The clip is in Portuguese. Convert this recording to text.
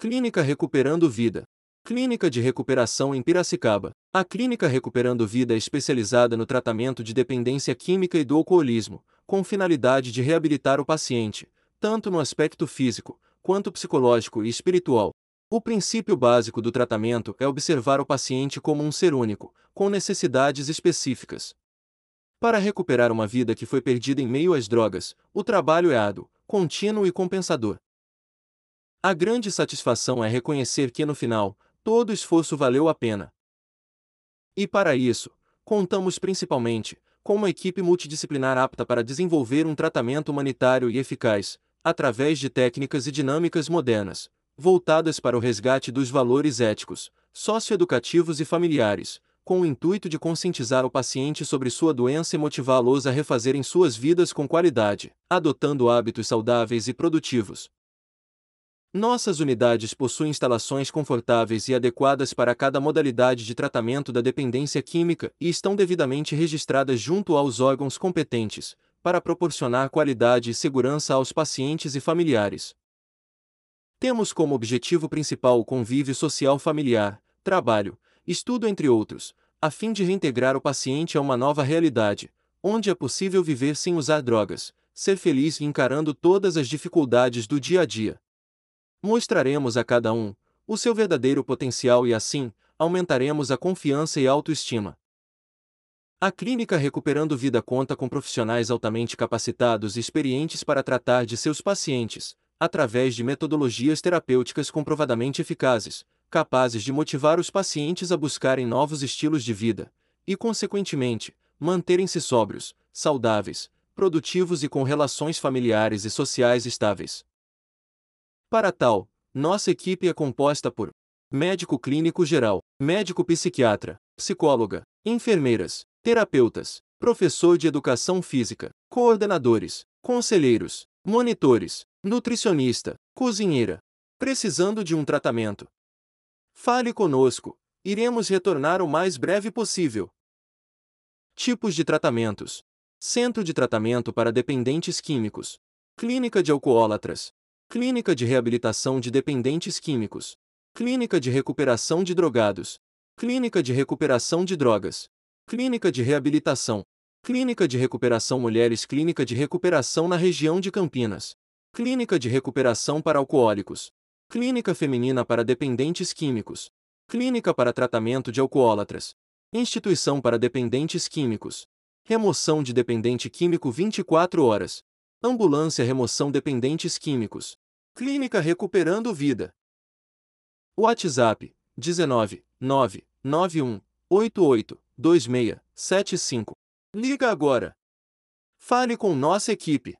Clínica Recuperando Vida. Clínica de Recuperação em Piracicaba. A Clínica Recuperando Vida é especializada no tratamento de dependência química e do alcoolismo, com finalidade de reabilitar o paciente, tanto no aspecto físico, quanto psicológico e espiritual. O princípio básico do tratamento é observar o paciente como um ser único, com necessidades específicas. Para recuperar uma vida que foi perdida em meio às drogas, o trabalho é árduo, contínuo e compensador. A grande satisfação é reconhecer que no final, todo esforço valeu a pena. E para isso, contamos principalmente com uma equipe multidisciplinar apta para desenvolver um tratamento humanitário e eficaz, através de técnicas e dinâmicas modernas, voltadas para o resgate dos valores éticos, socioeducativos e familiares, com o intuito de conscientizar o paciente sobre sua doença e motivá-los a refazerem suas vidas com qualidade, adotando hábitos saudáveis e produtivos. Nossas unidades possuem instalações confortáveis e adequadas para cada modalidade de tratamento da dependência química e estão devidamente registradas junto aos órgãos competentes, para proporcionar qualidade e segurança aos pacientes e familiares. Temos como objetivo principal o convívio social familiar, trabalho, estudo entre outros, a fim de reintegrar o paciente a uma nova realidade, onde é possível viver sem usar drogas, ser feliz encarando todas as dificuldades do dia a dia. Mostraremos a cada um o seu verdadeiro potencial e assim aumentaremos a confiança e autoestima. A Clínica Recuperando Vida conta com profissionais altamente capacitados e experientes para tratar de seus pacientes, através de metodologias terapêuticas comprovadamente eficazes, capazes de motivar os pacientes a buscarem novos estilos de vida e, consequentemente, manterem-se sóbrios, saudáveis, produtivos e com relações familiares e sociais estáveis. Para tal, nossa equipe é composta por médico clínico geral, médico psiquiatra, psicóloga, enfermeiras, terapeutas, professor de educação física, coordenadores, conselheiros, monitores, nutricionista, cozinheira. Precisando de um tratamento? Fale conosco, iremos retornar o mais breve possível. Tipos de tratamentos: Centro de tratamento para dependentes químicos, Clínica de alcoólatras, Clínica de Reabilitação de Dependentes Químicos. Clínica de Recuperação de Drogados. Clínica de Recuperação de Drogas. Clínica de Reabilitação. Clínica de Recuperação Mulheres Clínica de Recuperação na região de Campinas. Clínica de Recuperação para Alcoólicos. Clínica Feminina para Dependentes Químicos. Clínica para Tratamento de Alcoólatras. Instituição para Dependentes Químicos. Remoção de dependente químico 24 horas. Ambulância Remoção Dependentes Químicos. Clínica Recuperando Vida. WhatsApp 19 9 91 88 26 75. Liga agora. Fale com nossa equipe.